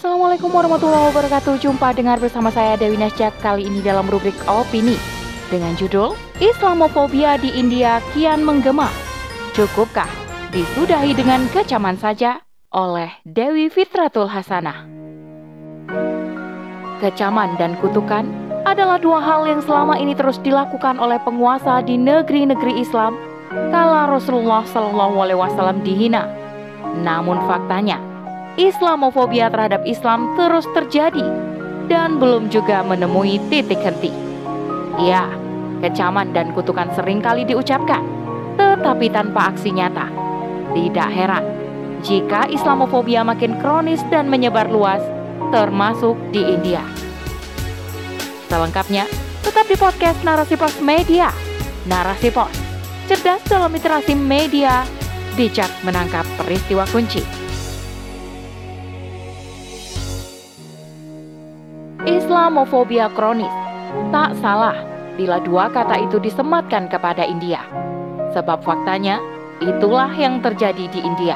Assalamualaikum warahmatullahi wabarakatuh. Jumpa dengar bersama saya Dewi Nasjak Kali ini dalam rubrik Opini. Dengan judul Islamofobia di India kian menggema. Cukupkah disudahi dengan kecaman saja oleh Dewi Fitratul Hasanah? Kecaman dan kutukan adalah dua hal yang selama ini terus dilakukan oleh penguasa di negeri-negeri Islam kala Rasulullah Shallallahu Alaihi Wasallam dihina. Namun faktanya, Islamofobia terhadap Islam terus terjadi dan belum juga menemui titik henti. Ya, kecaman dan kutukan sering kali diucapkan, tetapi tanpa aksi nyata. Tidak heran jika Islamofobia makin kronis dan menyebar luas, termasuk di India. Selengkapnya, tetap di podcast Narasi Pos Media. Narasi Pos, cerdas dalam literasi media, bijak menangkap peristiwa kunci. Islamofobia kronis. Tak salah bila dua kata itu disematkan kepada India. Sebab faktanya, itulah yang terjadi di India.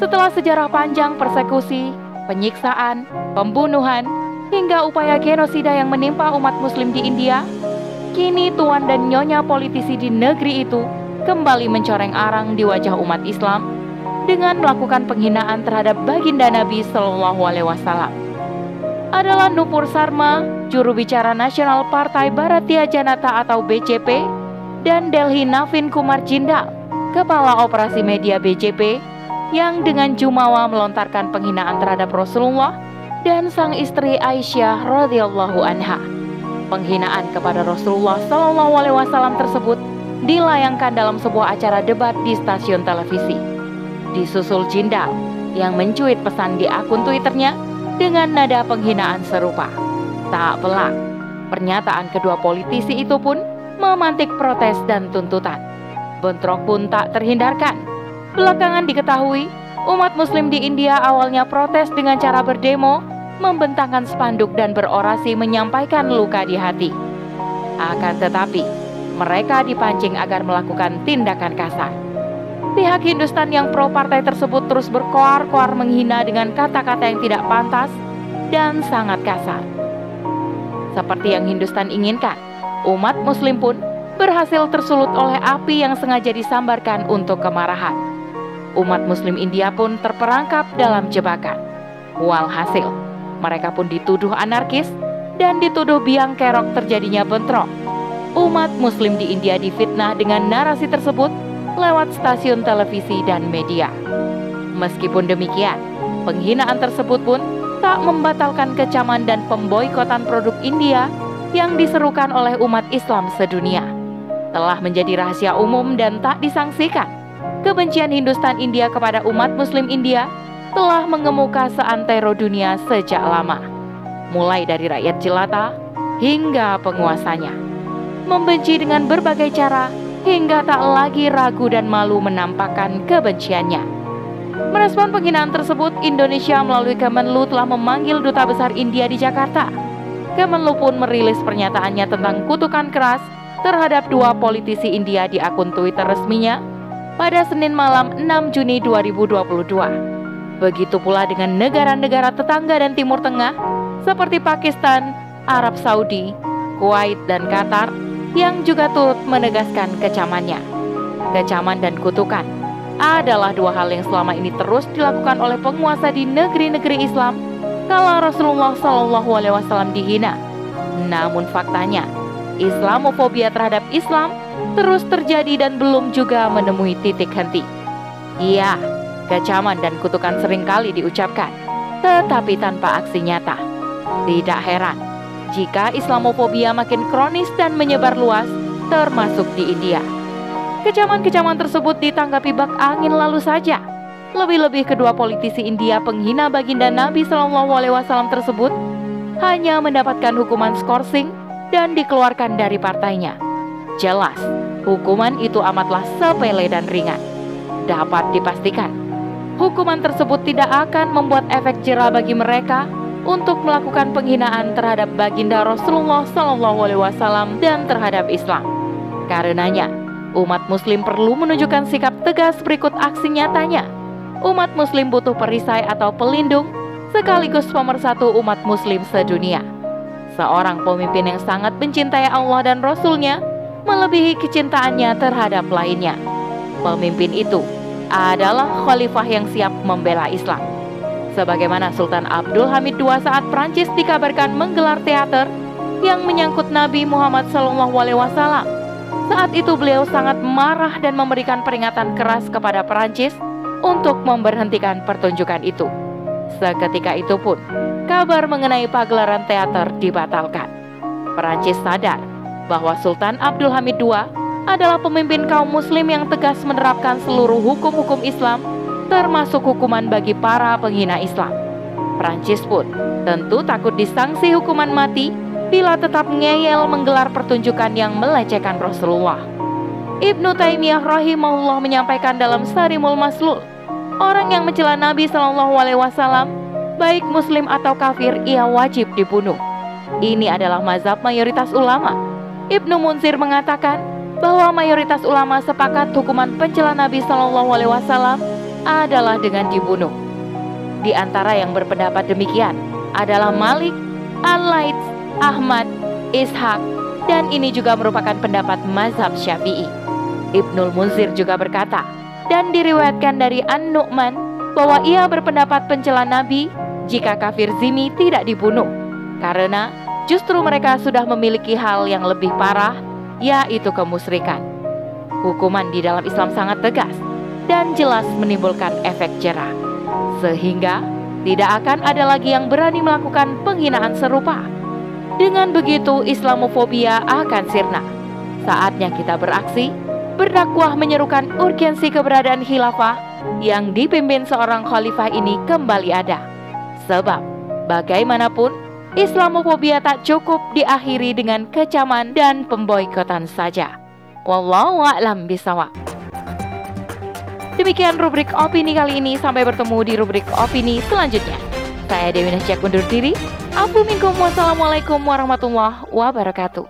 Setelah sejarah panjang persekusi, penyiksaan, pembunuhan, hingga upaya genosida yang menimpa umat muslim di India, kini tuan dan nyonya politisi di negeri itu kembali mencoreng arang di wajah umat Islam dengan melakukan penghinaan terhadap baginda Nabi Shallallahu Alaihi Wasallam adalah Nupur Sarma, juru bicara nasional Partai Baratia Janata atau BJP, dan Delhi Navin Kumar Jindal, kepala operasi media BJP, yang dengan jumawa melontarkan penghinaan terhadap Rasulullah dan sang istri Aisyah radhiyallahu anha. Penghinaan kepada Rasulullah Shallallahu alaihi wasallam tersebut dilayangkan dalam sebuah acara debat di stasiun televisi. Disusul Jindal yang mencuit pesan di akun Twitternya dengan nada penghinaan serupa. Tak pelak, pernyataan kedua politisi itu pun memantik protes dan tuntutan. Bentrok pun tak terhindarkan. Belakangan diketahui, umat muslim di India awalnya protes dengan cara berdemo, membentangkan spanduk dan berorasi menyampaikan luka di hati. Akan tetapi, mereka dipancing agar melakukan tindakan kasar. Pihak Hindustan yang pro partai tersebut terus berkoar-koar menghina dengan kata-kata yang tidak pantas dan sangat kasar. Seperti yang Hindustan inginkan, umat muslim pun berhasil tersulut oleh api yang sengaja disambarkan untuk kemarahan. Umat muslim India pun terperangkap dalam jebakan. Walhasil, mereka pun dituduh anarkis dan dituduh biang kerok terjadinya bentrok. Umat muslim di India difitnah dengan narasi tersebut lewat stasiun televisi dan media. Meskipun demikian, penghinaan tersebut pun tak membatalkan kecaman dan pemboikotan produk India yang diserukan oleh umat Islam sedunia. Telah menjadi rahasia umum dan tak disangsikan. Kebencian Hindustan India kepada umat Muslim India telah mengemuka seantero dunia sejak lama. Mulai dari rakyat jelata hingga penguasanya. Membenci dengan berbagai cara hingga tak lagi ragu dan malu menampakkan kebenciannya. Merespon penghinaan tersebut, Indonesia melalui Kemenlu telah memanggil Duta Besar India di Jakarta. Kemenlu pun merilis pernyataannya tentang kutukan keras terhadap dua politisi India di akun Twitter resminya pada Senin malam 6 Juni 2022. Begitu pula dengan negara-negara tetangga dan Timur Tengah seperti Pakistan, Arab Saudi, Kuwait, dan Qatar yang juga turut menegaskan kecamannya. Kecaman dan kutukan adalah dua hal yang selama ini terus dilakukan oleh penguasa di negeri-negeri Islam kala Rasulullah Shallallahu Alaihi Wasallam dihina. Namun faktanya, Islamofobia terhadap Islam terus terjadi dan belum juga menemui titik henti. Iya, kecaman dan kutukan sering kali diucapkan, tetapi tanpa aksi nyata. Tidak heran jika Islamofobia makin kronis dan menyebar luas, termasuk di India. Kecaman-kecaman tersebut ditanggapi bak angin lalu saja. Lebih-lebih kedua politisi India penghina baginda Nabi Shallallahu Alaihi Wasallam tersebut hanya mendapatkan hukuman skorsing dan dikeluarkan dari partainya. Jelas, hukuman itu amatlah sepele dan ringan. Dapat dipastikan, hukuman tersebut tidak akan membuat efek jerah bagi mereka untuk melakukan penghinaan terhadap baginda Rasulullah Shallallahu Alaihi Wasallam dan terhadap Islam. Karenanya, umat Muslim perlu menunjukkan sikap tegas berikut aksi nyatanya. Umat Muslim butuh perisai atau pelindung sekaligus pemersatu umat muslim sedunia. Seorang pemimpin yang sangat mencintai Allah dan Rasulnya, melebihi kecintaannya terhadap lainnya. Pemimpin itu adalah khalifah yang siap membela Islam. Sebagaimana Sultan Abdul Hamid II saat Prancis dikabarkan menggelar teater yang menyangkut Nabi Muhammad SAW. Saat itu beliau sangat marah dan memberikan peringatan keras kepada Perancis untuk memberhentikan pertunjukan itu. Seketika itu pun, kabar mengenai pagelaran teater dibatalkan. Perancis sadar bahwa Sultan Abdul Hamid II adalah pemimpin kaum muslim yang tegas menerapkan seluruh hukum-hukum Islam, termasuk hukuman bagi para penghina Islam. Perancis pun tentu takut disanksi hukuman mati bila tetap ngeyel menggelar pertunjukan yang melecehkan Rasulullah. Ibnu Taimiyah rahimahullah menyampaikan dalam Sarimul Maslul, orang yang mencela Nabi Shallallahu alaihi wasallam, baik muslim atau kafir, ia wajib dibunuh. Ini adalah mazhab mayoritas ulama. Ibnu Munsir mengatakan bahwa mayoritas ulama sepakat hukuman pencela Nabi Shallallahu alaihi wasallam adalah dengan dibunuh. Di antara yang berpendapat demikian adalah Malik, Al-Laits, Ahmad, Ishaq, dan ini juga merupakan pendapat mazhab Syafi'i. Ibnul Munzir juga berkata, dan diriwayatkan dari An-Nu'man bahwa ia berpendapat pencela Nabi jika kafir zimi tidak dibunuh, karena justru mereka sudah memiliki hal yang lebih parah, yaitu kemusyrikan. Hukuman di dalam Islam sangat tegas dan jelas menimbulkan efek jerah, sehingga tidak akan ada lagi yang berani melakukan penghinaan serupa. Dengan begitu, Islamofobia akan sirna. Saatnya kita beraksi berdakwah menyerukan urgensi keberadaan khilafah yang dipimpin seorang khalifah ini kembali ada. Sebab, bagaimanapun, Islamofobia tak cukup diakhiri dengan kecaman dan pemboikotan saja. Wallahu a'lam bisawab. Demikian rubrik opini kali ini. Sampai bertemu di rubrik opini selanjutnya. Saya Dewi Nasjak undur diri. Afu minkum wassalamualaikum warahmatullahi wabarakatuh.